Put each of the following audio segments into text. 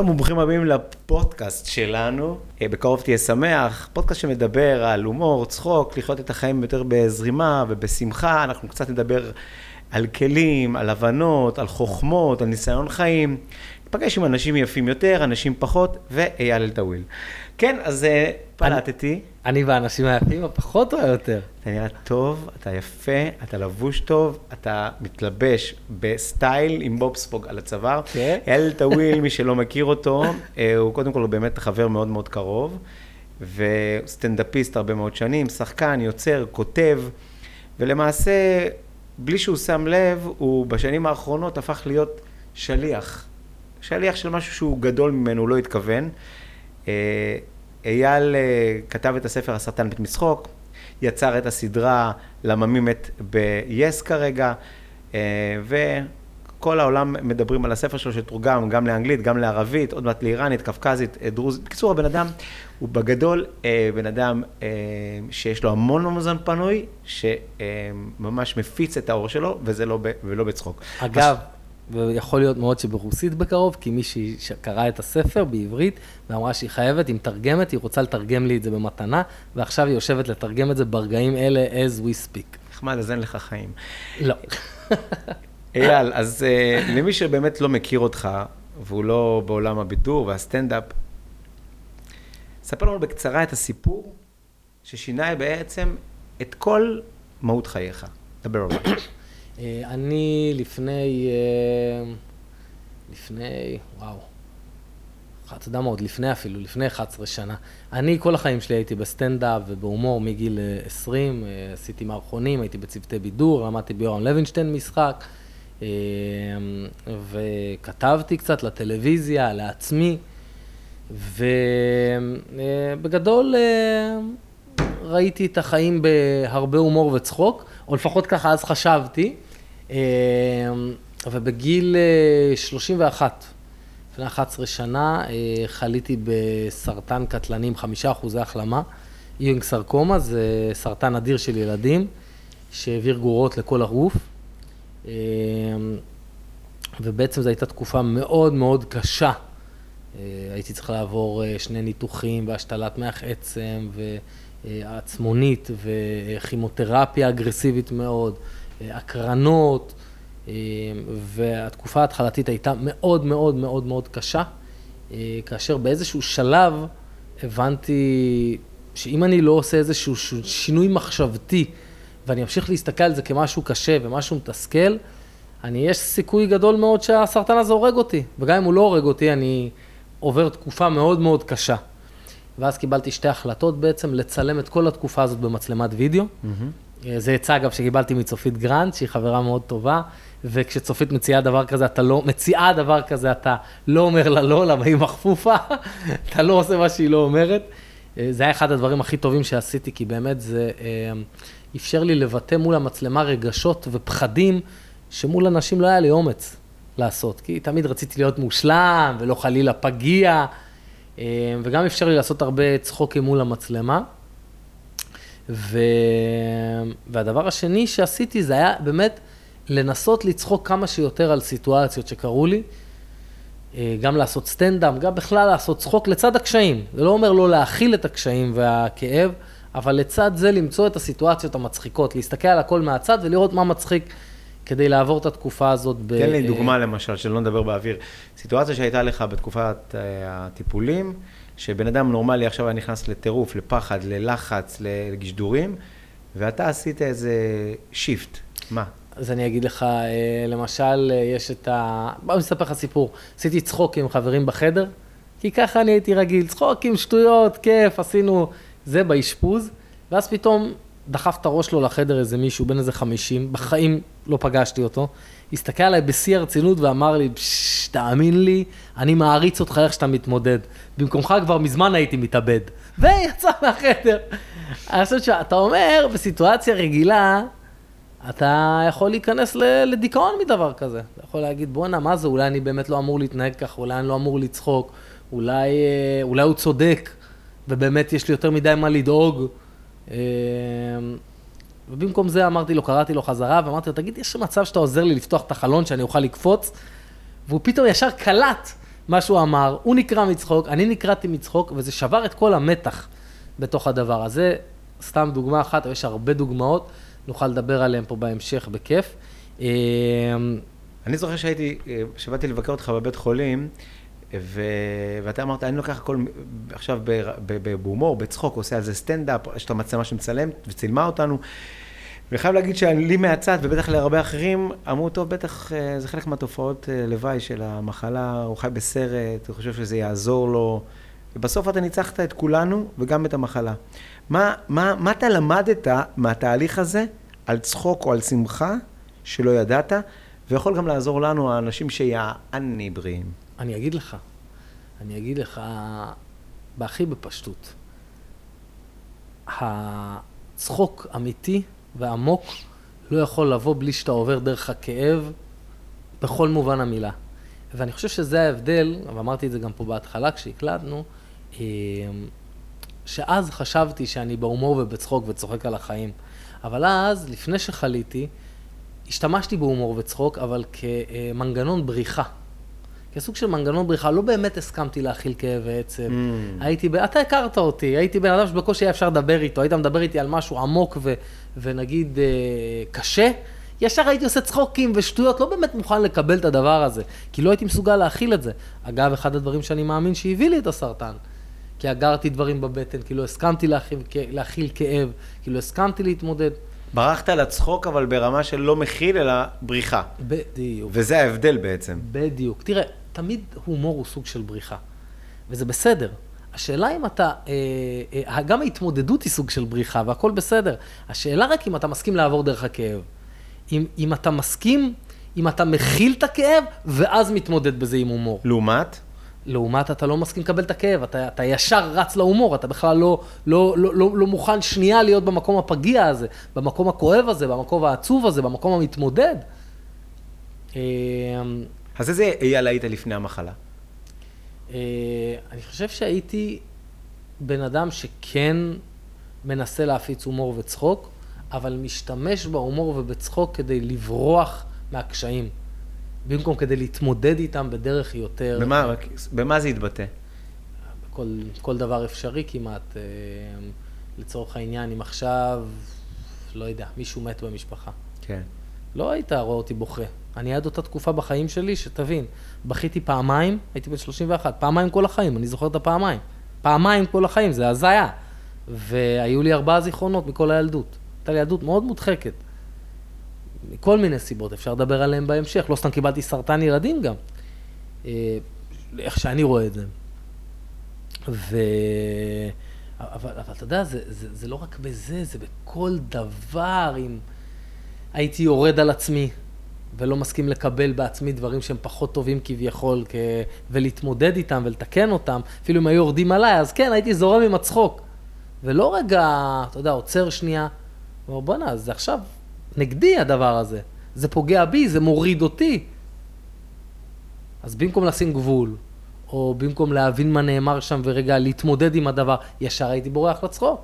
שלום וברוכים הבאים לפודקאסט שלנו, אה, בקרוב תהיה שמח, פודקאסט שמדבר על הומור, צחוק, לחיות את החיים יותר בזרימה ובשמחה, אנחנו קצת נדבר על כלים, על הבנות, על חוכמות, על ניסיון חיים, נפגש עם אנשים יפים יותר, אנשים פחות, ואייל אלטאוויל. כן, אז אה, פלטתי. אני והאנשים היפים הפחות או היותר? אתה נראה טוב, אתה יפה, אתה לבוש טוב, אתה מתלבש בסטייל עם בוב ספוג על הצוואר. כן. אייל אלטויל, מי שלא מכיר אותו, אה, הוא קודם כל הוא באמת חבר מאוד מאוד קרוב, וסטנדאפיסט הרבה מאוד שנים, שחקן, יוצר, כותב, ולמעשה, בלי שהוא שם לב, הוא בשנים האחרונות הפך להיות שליח. שליח של משהו שהוא גדול ממנו, הוא לא התכוון. אה, אייל אה, כתב את הספר הסרטן מת מצחוק, יצר את הסדרה למה מת ב-yes כרגע, אה, וכל העולם מדברים על הספר שלו שתורגם גם לאנגלית, גם לערבית, עוד מעט לאיראנית, קווקזית, דרוזית. בקיצור, הבן אדם הוא בגדול בן אדם שיש לו המון זמן פנוי, שממש מפיץ את האור שלו, וזה לא, ולא בצחוק. אגב, ויכול להיות מאוד שברוסית בקרוב, כי מישהי שקראה את הספר בעברית, ואמרה שהיא חייבת, היא מתרגמת, היא רוצה לתרגם לי את זה במתנה, ועכשיו היא יושבת לתרגם את זה ברגעים אלה as we speak. נחמד, אז אין לך חיים. לא. אייל, אז uh, למי שבאמת לא מכיר אותך, והוא לא בעולם הבידור והסטנדאפ, ספר לנו בקצרה את הסיפור ששינה בעצם את כל מהות חייך. דבר עליו. אה, אני לפני, אה, לפני, וואו, אתה יודע מה, עוד לפני אפילו, לפני 11 שנה. אני כל החיים שלי הייתי בסטנדאפ ובהומור מגיל 20, אה, עשיתי מערכונים, הייתי בצוותי בידור, למדתי ביורם לוינשטיין משחק, וכתבתי קצת לטלוויזיה, לעצמי, ובגדול ראיתי את החיים בהרבה הומור וצחוק, או לפחות ככה אז חשבתי. אמ, ובגיל 31, אה, לפני 11 שנה, אה, חליתי בסרטן קטלני עם חמישה אחוזי החלמה. איונג סרקומה זה סרטן אדיר של ילדים, שהעביר גורות לכל הגוף. אמ, ובעצם זו הייתה תקופה מאוד מאוד קשה. אה, הייתי צריך לעבור שני ניתוחים והשתלת מח עצם ועצמונית וכימותרפיה אגרסיבית מאוד. הקרנות, אה, והתקופה ההתחלתית הייתה מאוד מאוד מאוד מאוד קשה, אה, כאשר באיזשהו שלב הבנתי שאם אני לא עושה איזשהו שינוי מחשבתי, ואני אמשיך להסתכל על זה כמשהו קשה ומשהו מתסכל, אני, יש סיכוי גדול מאוד שהסרטן הזה הורג אותי, וגם אם הוא לא הורג אותי, אני עובר תקופה מאוד מאוד קשה. ואז קיבלתי שתי החלטות בעצם, לצלם את כל התקופה הזאת במצלמת וידאו. Mm-hmm. אה, זה עצה, אגב, שקיבלתי מצופית גרנט, שהיא חברה מאוד טובה, וכשצופית מציעה דבר כזה, אתה לא, מציעה דבר כזה, אתה לא אומר לה לא, למה היא מכפופה, אתה לא עושה מה שהיא לא אומרת. אה, זה היה אחד הדברים הכי טובים שעשיתי, כי באמת זה אה, אפשר לי לבטא מול המצלמה רגשות ופחדים, שמול אנשים לא היה לי אומץ לעשות, כי תמיד רציתי להיות מושלם, ולא חלילה פגיע, וגם אפשר לי לעשות הרבה צחוקים מול המצלמה. ו... והדבר השני שעשיתי זה היה באמת לנסות לצחוק כמה שיותר על סיטואציות שקרו לי, אה, גם לעשות סטנדאפ, גם בכלל לעשות צחוק לצד הקשיים. זה לא אומר לא להכיל את הקשיים והכאב, אבל לצד זה למצוא את הסיטואציות המצחיקות, להסתכל על הכל מהצד ולראות מה מצחיק כדי לעבור את התקופה הזאת. ב... תן לי דוגמה למשל, שלא נדבר באוויר. סיטואציה שהייתה לך בתקופת אה, הטיפולים, שבן אדם נורמלי עכשיו היה נכנס לטירוף, לפחד, ללחץ, לגשדורים, ואתה עשית איזה שיפט. מה? אז אני אגיד לך, אה, למשל, אה, יש את ה... בוא אני אספר לך סיפור. עשיתי צחוק עם חברים בחדר, כי ככה אני הייתי רגיל, צחוק עם שטויות, כיף, עשינו זה באשפוז, ואז פתאום דחף את הראש לו לחדר איזה מישהו, בן איזה חמישים, בחיים לא פגשתי אותו, הסתכל עליי בשיא הרצינות ואמר לי, תאמין לי, אני מעריץ אותך איך שאתה מתמודד. במקומך כבר מזמן הייתי מתאבד. ויצא מהחדר. אני חושבת שאתה אומר, בסיטואציה רגילה, אתה יכול להיכנס לדיכאון מדבר כזה. אתה יכול להגיד, בואנה, מה זה, אולי אני באמת לא אמור להתנהג ככה, אולי אני לא אמור לצחוק, אולי, אה, אולי הוא צודק, ובאמת יש לי יותר מדי מה לדאוג. ובמקום זה אמרתי לו, קראתי לו חזרה, ואמרתי לו, תגיד, יש מצב שאתה עוזר לי לפתוח את החלון, שאני אוכל לקפוץ? והוא פתאום ישר קלט מה שהוא אמר, הוא נקרע מצחוק, אני נקרעתי מצחוק, וזה שבר את כל המתח בתוך הדבר הזה. סתם דוגמה אחת, יש הרבה דוגמאות, נוכל לדבר עליהן פה בהמשך בכיף. אה, אני זוכר שהייתי, אה, שבאתי לבקר אותך בבית חולים, ו... ואתה אמרת, אני לוקח הכל עכשיו בהומור, בצחוק, עושה על זה סטנדאפ, יש את המצלמה שמצלמת וצילמה אותנו. ואני חייב להגיד שלי מהצד, ובטח להרבה אחרים, אמרו, טוב, בטח אה, זה חלק מהתופעות אה, לוואי של המחלה, הוא חי בסרט, הוא חושב שזה יעזור לו. ובסוף אתה ניצחת את כולנו וגם את המחלה. מה, מה, מה אתה למדת מהתהליך הזה על צחוק או על שמחה שלא ידעת, ויכול גם לעזור לנו, האנשים שיעני בריאים? אני אגיד לך, אני אגיד לך בהכי בפשטות. הצחוק אמיתי ועמוק לא יכול לבוא בלי שאתה עובר דרך הכאב בכל מובן המילה. ואני חושב שזה ההבדל, ואמרתי את זה גם פה בהתחלה כשהקלטנו, אה, שאז חשבתי שאני בהומור ובצחוק וצוחק על החיים. אבל אז, לפני שחליתי, השתמשתי בהומור וצחוק, אבל כמנגנון בריחה. כסוג של מנגנון בריחה, לא באמת הסכמתי להכיל כאב ועצב. Mm. הייתי, ב... אתה הכרת אותי, הייתי בן אדם שבקושי היה אפשר לדבר איתו, היית מדבר איתי על משהו עמוק ו... ונגיד אה, קשה, ישר הייתי עושה צחוקים ושטויות, לא באמת מוכן לקבל את הדבר הזה, כי לא הייתי מסוגל להכיל את זה. אגב, אחד הדברים שאני מאמין שהביא לי את הסרטן. כי אגרתי דברים בבטן, כי לא הסכמתי להכיל, להכיל כאב, כי לא הסכמתי להתמודד. ברחת לצחוק, אבל ברמה של לא מכיל, אלא בריחה. בדיוק. וזה ההבדל בעצם. בדיוק. תראה, תמיד הומור הוא סוג של בריחה, וזה בסדר. השאלה אם אתה, אה, אה, גם ההתמודדות היא סוג של בריחה, והכל בסדר. השאלה רק אם אתה מסכים לעבור דרך הכאב. אם, אם אתה מסכים, אם אתה מכיל את הכאב, ואז מתמודד בזה עם הומור. לעומת? לעומת אתה לא מסכים לקבל את הכאב, אתה, אתה ישר רץ להומור, אתה בכלל לא, לא, לא, לא, לא מוכן שנייה להיות במקום הפגיע הזה, במקום הכואב הזה, במקום העצוב הזה, במקום המתמודד. אז איזה אייל היית לפני המחלה? אה, אני חושב שהייתי בן אדם שכן מנסה להפיץ הומור וצחוק, אבל משתמש בהומור ובצחוק כדי לברוח מהקשיים. במקום כדי להתמודד איתם בדרך יותר... במה, במה זה יתבטא? בכל כל דבר אפשרי כמעט. אה, לצורך העניין, אם עכשיו, לא יודע, מישהו מת במשפחה. כן. לא היית רואה אותי בוכה. אני עד אותה תקופה בחיים שלי, שתבין, בכיתי פעמיים, הייתי בן 31, פעמיים כל החיים, אני זוכר את הפעמיים. פעמיים כל החיים, זה הזיה. והיו לי ארבעה זיכרונות מכל הילדות. הייתה לי ילדות מאוד מודחקת. מכל מיני סיבות, אפשר לדבר עליהן בהמשך. לא סתם קיבלתי סרטן ילדים גם. אה, איך שאני רואה את זה. ו... אבל, אבל אתה יודע, זה, זה, זה לא רק בזה, זה בכל דבר. אם הייתי יורד על עצמי ולא מסכים לקבל בעצמי דברים שהם פחות טובים כביכול, כ... ולהתמודד איתם ולתקן אותם, אפילו אם היו יורדים עליי, אז כן, הייתי זורם עם הצחוק. ולא רגע, אתה יודע, עוצר שנייה, אומר, בואנה, זה עכשיו נגדי הדבר הזה. זה פוגע בי, זה מוריד אותי. אז במקום לשים גבול, או במקום להבין מה נאמר שם ורגע להתמודד עם הדבר, ישר הייתי בורח לצחוק.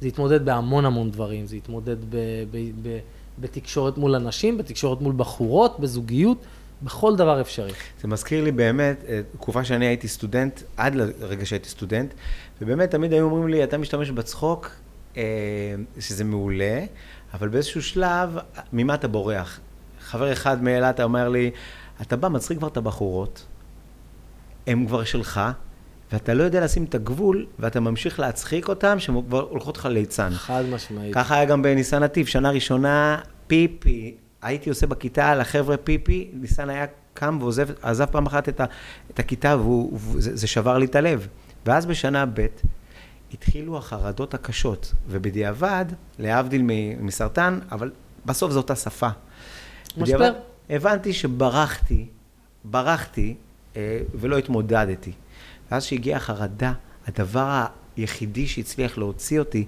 זה התמודד בהמון המון דברים, זה התמודד ב, ב, ב, בתקשורת מול אנשים, בתקשורת מול בחורות, בזוגיות, בכל דבר אפשרי. זה מזכיר לי באמת, אה, תקופה שאני הייתי סטודנט, עד לרגע שהייתי סטודנט, ובאמת תמיד היו אומרים לי, אתה משתמש בצחוק, אה, שזה מעולה, אבל באיזשהו שלב, ממה אתה בורח? חבר אחד מאילת אומר לי, אתה בא, מצחיק כבר את הבחורות, הן כבר שלך, ואתה לא יודע לשים את הגבול, ואתה ממשיך להצחיק אותן, שהן כבר הולכות לך ליצן. חד משמעית. ככה היה גם בניסן נתיב, שנה ראשונה, פיפי, הייתי עושה בכיתה לחבר'ה פיפי, ניסן היה קם ועוזב, עזב פעם אחת את, ה, את הכיתה, וזה שבר לי את הלב. ואז בשנה ב', התחילו החרדות הקשות, ובדיעבד, להבדיל מסרטן, אבל בסוף זו אותה שפה. משבר. הבנתי שברחתי, ברחתי אה, ולא התמודדתי. ואז שהגיעה החרדה, הדבר היחידי שהצליח להוציא אותי,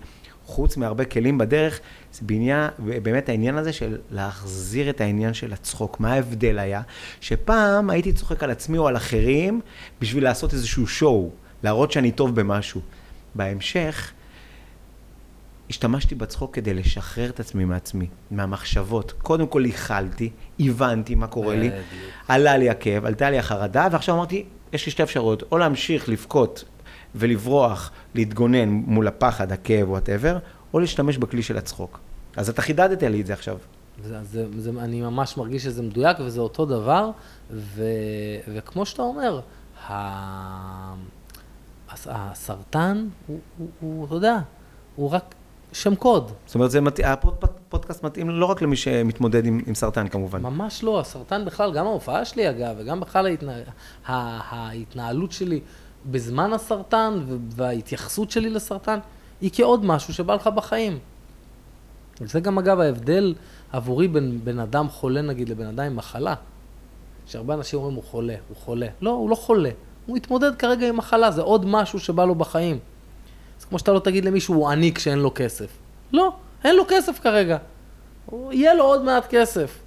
חוץ מהרבה כלים בדרך, זה בעניין, באמת העניין הזה של להחזיר את העניין של הצחוק. מה ההבדל היה? שפעם הייתי צוחק על עצמי או על אחרים בשביל לעשות איזשהו שואו, להראות שאני טוב במשהו. בהמשך, השתמשתי בצחוק כדי לשחרר את עצמי מעצמי, מהמחשבות. קודם כל איחלתי, הבנתי מה קורה לי, עלה לי הכאב, עלתה לי החרדה, ועכשיו אמרתי, יש לי שתי אפשרויות, או להמשיך לבכות ולברוח, להתגונן מול הפחד, הכאב, וואטאבר, או להשתמש בכלי של הצחוק. אז אתה חידדת לי את זה עכשיו. זה, זה, זה, אני ממש מרגיש שזה מדויק וזה אותו דבר, ו, וכמו שאתה אומר, ה, הסרטן הוא, הוא, הוא, אתה יודע, הוא רק שם קוד. זאת אומרת, זה מת... הפודקאסט מתאים לא רק למי שמתמודד עם, עם סרטן כמובן. ממש לא, הסרטן בכלל, גם ההופעה שלי אגב, וגם בכלל ההתנה... ההתנהלות שלי בזמן הסרטן וההתייחסות שלי לסרטן, היא כעוד משהו שבא לך בחיים. וזה גם אגב ההבדל עבורי בין בן אדם חולה נגיד לבן אדם עם מחלה. שהרבה אנשים אומרים הוא חולה, הוא חולה. לא, הוא לא חולה. הוא מתמודד כרגע עם מחלה, זה עוד משהו שבא לו בחיים. כמו שאתה לא תגיד למישהו הוא עני כשאין לו כסף. לא, אין לו כסף כרגע. יהיה לו עוד מעט כסף.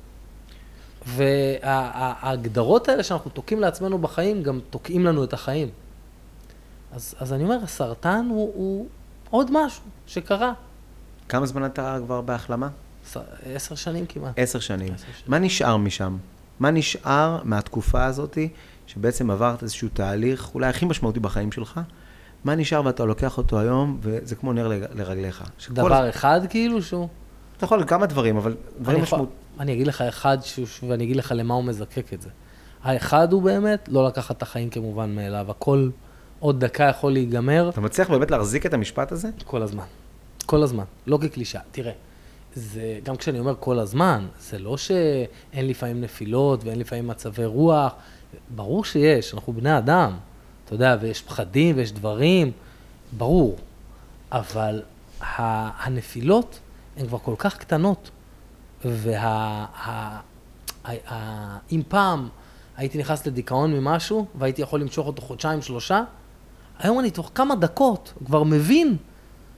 וההגדרות האלה שאנחנו תוקעים לעצמנו בחיים, גם תוקעים לנו את החיים. אז, אז אני אומר, הסרטן הוא, הוא עוד משהו שקרה. כמה זמן אתה כבר בהחלמה? עשר שנים כמעט. עשר שנים. עשר שנים. מה נשאר משם? מה נשאר מהתקופה הזאת, שבעצם עברת איזשהו תהליך, אולי הכי משמעותי בחיים שלך? מה נשאר ואתה לוקח אותו היום, וזה כמו נר לרגליך. דבר אחד כאילו שהוא? אתה יכול כמה דברים, אבל דברים משמעותיים. אני אגיד לך אחד, ואני אגיד לך למה הוא מזקק את זה. האחד הוא באמת לא לקחת את החיים כמובן מאליו, הכל עוד דקה יכול להיגמר. אתה מצליח באמת להחזיק את המשפט הזה? כל הזמן. כל הזמן, לא כקלישה. תראה, זה, גם כשאני אומר כל הזמן, זה לא שאין לפעמים נפילות ואין לפעמים מצבי רוח, ברור שיש, אנחנו בני אדם, אתה יודע, ויש פחדים ויש דברים, ברור, אבל הנפילות הן כבר כל כך קטנות, ואם פעם הייתי נכנס לדיכאון ממשהו והייתי יכול למשוך אותו חודשיים, שלושה, היום אני תוך כמה דקות כבר מבין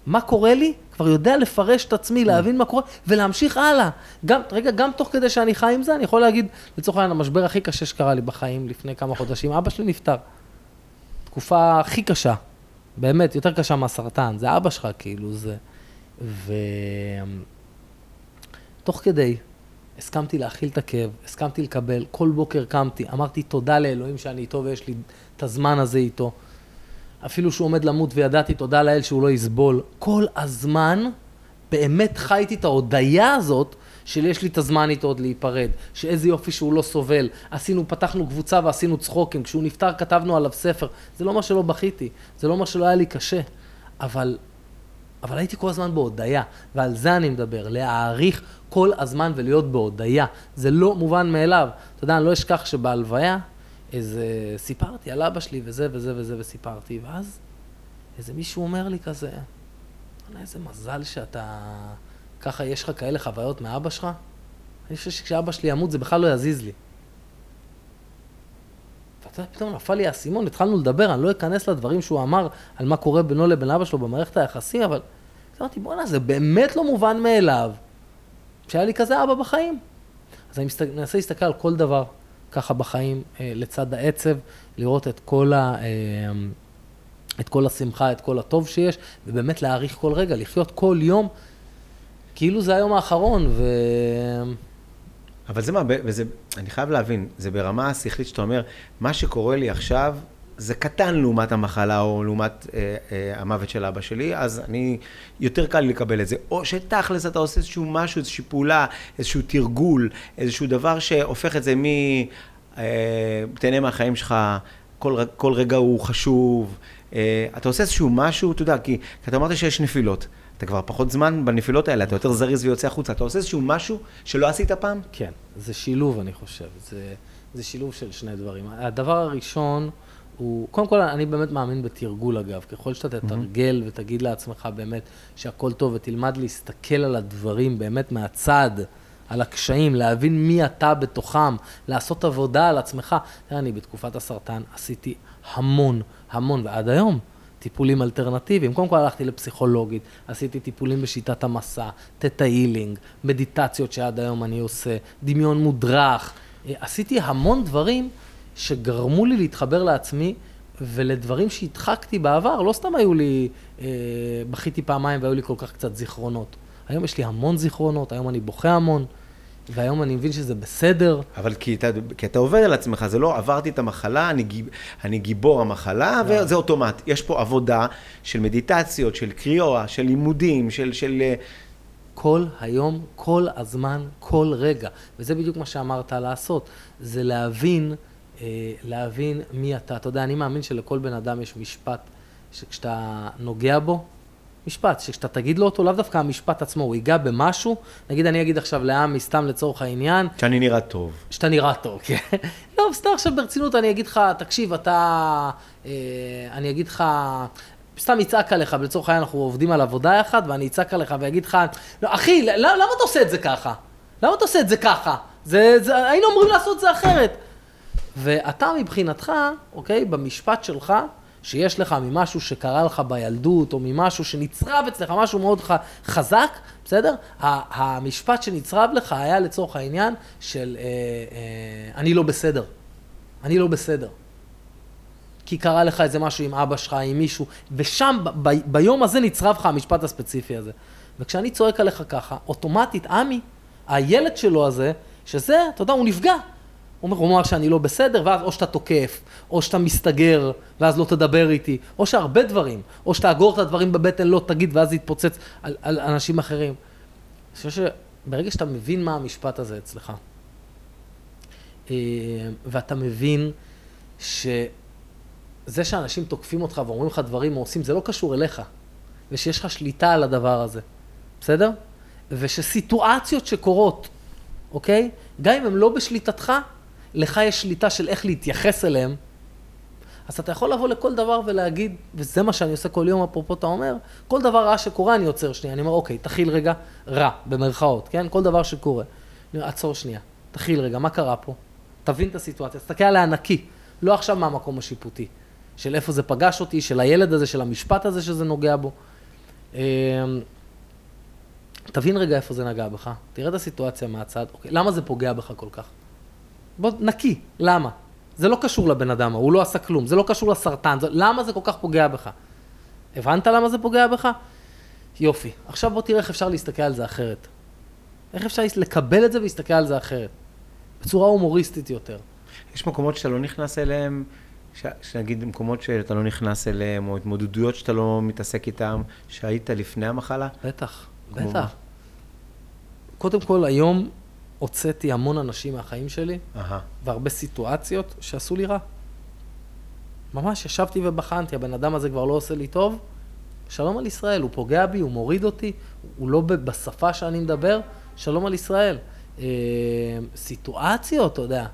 מה קורה לי, כבר יודע לפרש את עצמי, mm. להבין מה קורה, ולהמשיך הלאה. גם, רגע, גם תוך כדי שאני חי עם זה, אני יכול להגיד, לצורך העניין, המשבר הכי קשה שקרה לי בחיים לפני כמה חודשים, אבא שלי נפטר. תקופה הכי קשה, באמת, יותר קשה מהסרטן, זה אבא שלך, כאילו, זה... ותוך כדי, הסכמתי להכיל את הכאב, הסכמתי לקבל, כל בוקר קמתי, אמרתי תודה לאלוהים שאני איתו ויש לי את הזמן הזה איתו. אפילו שהוא עומד למות וידעתי, תודה לאל שהוא לא יסבול. כל הזמן באמת חייתי את ההודיה הזאת של יש לי את הזמן איתו עוד להיפרד, שאיזה יופי שהוא לא סובל. עשינו, פתחנו קבוצה ועשינו צחוקים, כשהוא נפטר כתבנו עליו ספר. זה לא אומר שלא בכיתי, זה לא אומר שלא היה לי קשה, אבל, אבל הייתי כל הזמן בהודיה, ועל זה אני מדבר, להעריך כל הזמן ולהיות בהודיה. זה לא מובן מאליו. אתה יודע, אני לא אשכח שבהלוויה, איזה, סיפרתי על אבא שלי וזה וזה וזה וסיפרתי, ואז איזה מישהו אומר לי כזה, איזה מזל שאתה, ככה יש לך כאלה חוויות מאבא שלך? אני חושב שכשאבא שלי ימות זה בכלל לא יזיז לי. ואתה יודע, פתאום נפל לי האסימון, התחלנו לדבר, אני לא אכנס לדברים שהוא אמר על מה קורה בינו לבין אבא שלו במערכת היחסים, אבל אמרתי, בואנה, זה באמת לא מובן מאליו שהיה לי כזה אבא בחיים. אז אני מנסה להסתכל על כל דבר. ככה בחיים, אה, לצד העצב, לראות את כל, ה, אה, את כל השמחה, את כל הטוב שיש, ובאמת להעריך כל רגע, לחיות כל יום, כאילו זה היום האחרון, ו... אבל זה מה, וזה, אני חייב להבין, זה ברמה השכלית שאתה אומר, מה שקורה לי עכשיו, זה קטן לעומת המחלה או לעומת אה, אה, המוות של אבא שלי, אז אני, יותר קל לי לקבל את זה. או שתכלס אתה עושה איזשהו משהו, איזושהי פעולה, איזשהו תרגול, איזשהו דבר שהופך את זה מ... אה, תהנה מהחיים שלך, כל, כל רגע הוא חשוב. אה, אתה עושה איזשהו משהו, אתה יודע, כי, כי אתה אמרת שיש נפילות. אתה כבר פחות זמן בנפילות האלה, אתה יותר זריז ויוצא החוצה. אתה עושה איזשהו משהו שלא עשית פעם? כן, זה שילוב, אני חושב. זה, זה שילוב של שני דברים. הדבר הראשון... הוא, קודם כל, אני באמת מאמין בתרגול אגב. ככל שאתה תתרגל mm-hmm. ותגיד לעצמך באמת שהכל טוב ותלמד להסתכל על הדברים באמת מהצד, על הקשיים, להבין מי אתה בתוכם, לעשות עבודה על עצמך. תראה, אני בתקופת הסרטן עשיתי המון, המון, ועד היום, טיפולים אלטרנטיביים. קודם כל הלכתי לפסיכולוגית, עשיתי טיפולים בשיטת המסע, תטא הילינג, מדיטציות שעד היום אני עושה, דמיון מודרך. עשיתי המון דברים שגרמו לי להתחבר לעצמי ולדברים שהדחקתי בעבר, לא סתם היו לי, אה, בכיתי פעמיים והיו לי כל כך קצת זיכרונות. היום יש לי המון זיכרונות, היום אני בוכה המון, והיום אני מבין שזה בסדר. אבל כי אתה, כי אתה עובד על עצמך, זה לא עברתי את המחלה, אני, גיב, אני גיבור המחלה, וזה אוטומט. יש פה עבודה של מדיטציות, של קריאה, של לימודים, של... של אה, כל היום, כל הזמן, כל רגע. וזה בדיוק מה שאמרת לעשות, זה להבין, אה, להבין מי אתה. אתה יודע, אני מאמין שלכל בן אדם יש משפט שכשאתה נוגע בו, משפט, שכשאתה תגיד לו אותו, לאו דווקא המשפט עצמו, הוא ייגע במשהו, נגיד אני אגיד עכשיו לעמי, סתם לצורך העניין. שאני נראה טוב. שאתה נראה טוב, כן. לא, סתם עכשיו ברצינות אני אגיד לך, תקשיב, אתה, אה, אני אגיד לך, סתם יצעק עליך, לצורך העניין אנחנו עובדים על עבודה יחד, ואני אצעק עליך ואגיד לך, לא, אחי, למה אתה עושה את זה ככה? למה אתה עושה את זה ככה? זה, זה, היינו אמורים לעשות את זה אחרת. ואתה מבחינתך, אוקיי, במשפט שלך, שיש לך ממשהו שקרה לך בילדות, או ממשהו שנצרב אצלך, משהו מאוד ח, חזק, בסדר? המשפט שנצרב לך היה לצורך העניין של אה, אה, אני לא בסדר. אני לא בסדר. כי קרה לך איזה משהו עם אבא שלך, עם מישהו, ושם, ב, ב, ביום הזה נצרב לך המשפט הספציפי הזה. וכשאני צועק עליך ככה, אוטומטית, עמי, הילד שלו הזה, שזה, אתה יודע, הוא נפגע. אומר, הוא אמר שאני לא בסדר, ואז או שאתה תוקף, או שאתה מסתגר, ואז לא תדבר איתי, או שהרבה דברים, או שתאגור את הדברים בבטן, לא תגיד, ואז זה יתפוצץ על, על אנשים אחרים. אני חושב שברגע שאתה מבין מה המשפט הזה אצלך, אה, ואתה מבין שזה שאנשים תוקפים אותך ואומרים לך דברים או עושים, זה לא קשור אליך, ושיש לך שליטה על הדבר הזה, בסדר? ושסיטואציות שקורות, אוקיי? גם אם הם לא בשליטתך, לך יש שליטה של איך להתייחס אליהם, אז אתה יכול לבוא לכל דבר ולהגיד, וזה מה שאני עושה כל יום, אפרופו אתה אומר, כל דבר רע שקורה אני עוצר שנייה, אני אומר, אוקיי, תכיל רגע, רע, במרכאות, כן? כל דבר שקורה. אני אומר, עצור שנייה, תכיל רגע, מה קרה פה? תבין את הסיטואציה, תסתכל עליה נקי, לא עכשיו מהמקום השיפוטי, של איפה זה פגש אותי, של הילד הזה, של המשפט הזה שזה נוגע בו. אמ, תבין רגע איפה זה נגע בך, תראה את הסיטואציה מהצד, אוקיי, למה זה פוגע בך כל כך? בוא, נקי, למה? זה לא קשור לבן אדם, הוא לא עשה כלום, זה לא קשור לסרטן, זה, למה זה כל כך פוגע בך? הבנת למה זה פוגע בך? יופי. עכשיו בוא תראה איך אפשר להסתכל על זה אחרת. איך אפשר לקבל את זה ולהסתכל על זה אחרת? בצורה הומוריסטית יותר. יש מקומות שאתה לא נכנס אליהם, ש... שנגיד מקומות שאתה לא נכנס אליהם, או התמודדויות שאתה לא מתעסק איתם, שהיית לפני המחלה? בטח, בטח. קודם כל, היום הוצאתי המון אנשים מהחיים שלי, Aha. והרבה סיטואציות שעשו לי רע. ממש ישבתי ובחנתי, הבן אדם הזה כבר לא עושה לי טוב, שלום על ישראל, הוא פוגע בי, הוא מוריד אותי, הוא לא בשפה שאני מדבר, שלום על ישראל. אה, סיטואציות, אתה יודע,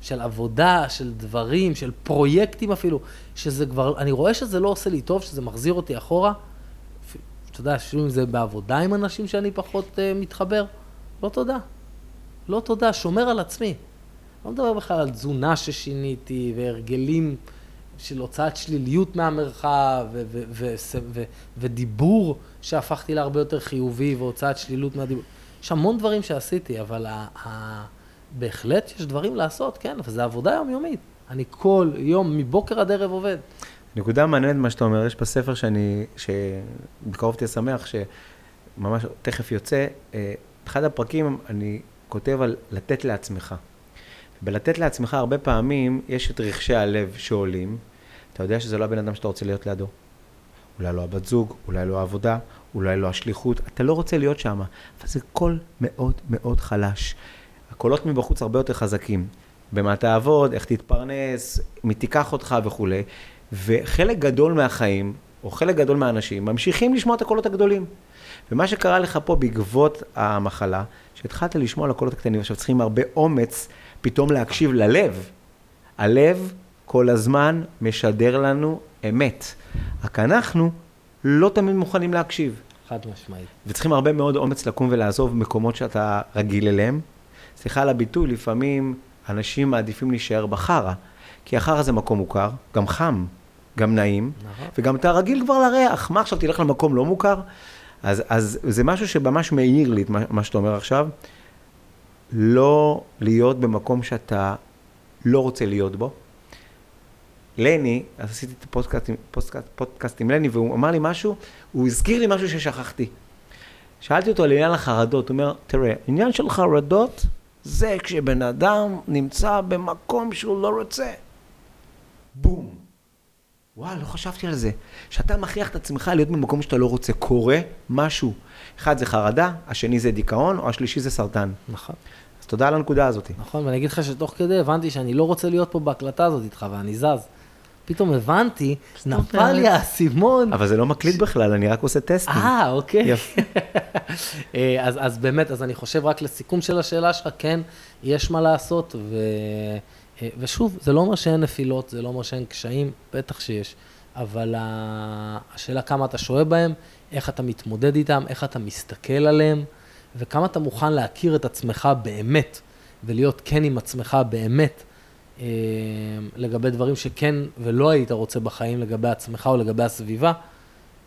של עבודה, של דברים, של פרויקטים אפילו, שזה כבר, אני רואה שזה לא עושה לי טוב, שזה מחזיר אותי אחורה. אתה יודע, אפילו אם זה בעבודה עם אנשים שאני פחות uh, מתחבר, לא תודה. לא תודה, שומר על עצמי. לא מדבר בכלל על תזונה ששיניתי, והרגלים של הוצאת שליליות מהמרחב, ודיבור שהפכתי להרבה יותר חיובי, והוצאת שלילות מהדיבור. יש המון דברים שעשיתי, אבל בהחלט יש דברים לעשות, כן, אבל זו עבודה יומיומית. אני כל יום, מבוקר עד ערב עובד. נקודה מעניינת מה שאתה אומר, יש בספר שאני, שבקרוב תהיה שמח, שממש תכף יוצא, אה, אחד הפרקים, אני כותב על לתת לעצמך. בלתת לעצמך הרבה פעמים יש את רכשי הלב שעולים, אתה יודע שזה לא הבן אדם שאתה רוצה להיות לידו. אולי לא הבת זוג, אולי לא העבודה, אולי לא השליחות, אתה לא רוצה להיות שם, אבל זה קול מאוד מאוד חלש. הקולות מבחוץ הרבה יותר חזקים. במה תעבוד, איך תתפרנס, מי תיקח אותך וכולי. וחלק גדול מהחיים, או חלק גדול מהאנשים, ממשיכים לשמוע את הקולות הגדולים. ומה שקרה לך פה בעקבות המחלה, שהתחלת לשמוע על הקולות הקטנים, עכשיו צריכים הרבה אומץ פתאום להקשיב ללב. הלב כל הזמן משדר לנו אמת. רק אנחנו לא תמיד מוכנים להקשיב. חד משמעית. וצריכים הרבה מאוד אומץ לקום ולעזוב מקומות שאתה רגיל אליהם. סליחה על הביטוי, לפעמים אנשים מעדיפים להישאר בחרא, כי החרא זה מקום מוכר, גם חם, גם נעים, נכון. וגם אתה רגיל כבר לריח. מה עכשיו, תלך למקום לא מוכר? אז, אז זה משהו שממש מעיר לי את מה, מה שאתה אומר עכשיו. לא להיות במקום שאתה לא רוצה להיות בו. לני, אז עשיתי את הפודקאסט פודקאסט, פודקאסט עם לני, והוא אמר לי משהו, הוא הזכיר לי משהו ששכחתי. שאלתי אותו על עניין החרדות, הוא אומר, תראה, עניין של חרדות זה כשבן אדם נמצא במקום שהוא לא רוצה. בום. וואי, לא חשבתי על זה. כשאתה מכריח את עצמך להיות במקום שאתה לא רוצה, קורה משהו. אחד זה חרדה, השני זה דיכאון, או השלישי זה סרטן. נכון. אז תודה על הנקודה הזאת. נכון, ואני אגיד לך שתוך כדי הבנתי שאני לא רוצה להיות פה בהקלטה הזאת איתך, ואני זז. פתאום הבנתי, נפל לי האסימון. אבל זה לא מקליט בכלל, אני רק עושה טסטים. אה, אוקיי. אה, אז, אז באמת, אז אני חושב רק לסיכום של השאלה שלך, כן, יש מה לעשות, ו, ושוב, זה לא אומר שאין נפילות, זה לא אומר שאין קשיים, בטח שיש, אבל השאלה כמה אתה שוהה בהם, איך אתה מתמודד איתם, איך אתה מסתכל עליהם, וכמה אתה מוכן להכיר את עצמך באמת, ולהיות כן עם עצמך באמת, אה, לגבי דברים שכן ולא היית רוצה בחיים, לגבי עצמך או לגבי הסביבה.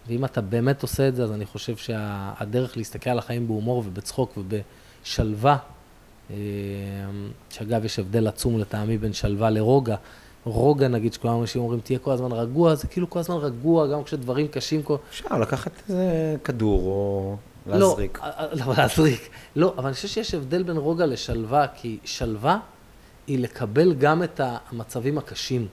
ואם אתה באמת עושה את זה, אז אני חושב שהדרך להסתכל על החיים בהומור ובצחוק ובשלווה, אה, שאגב, יש הבדל עצום לטעמי בין שלווה לרוגע. רוגע, נגיד, שכולם אנשים אומרים, תהיה כל הזמן רגוע, זה כאילו כל הזמן רגוע, גם כשדברים קשים. כל... אפשר לקחת איזה כדור או להזריק. לא, לא, להזריק. לא, אבל אני חושב שיש הבדל בין רוגע לשלווה, כי שלווה היא לקבל גם את המצבים הקשים.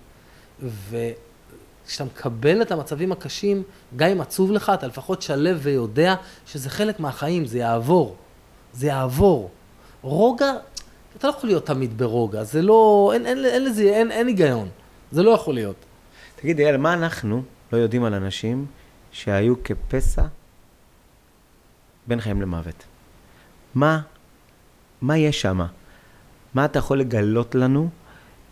וכשאתה מקבל את המצבים הקשים, גם אם עצוב לך, אתה לפחות שלב ויודע שזה חלק מהחיים, זה יעבור. זה יעבור. רוגע, אתה לא יכול להיות תמיד ברוגע, זה לא, אין, אין, אין לזה, אין, אין היגיון. זה לא יכול להיות. תגיד, אייל, מה אנחנו לא יודעים על אנשים שהיו כפסע בין חיים למוות? מה, מה יש שם? מה אתה יכול לגלות לנו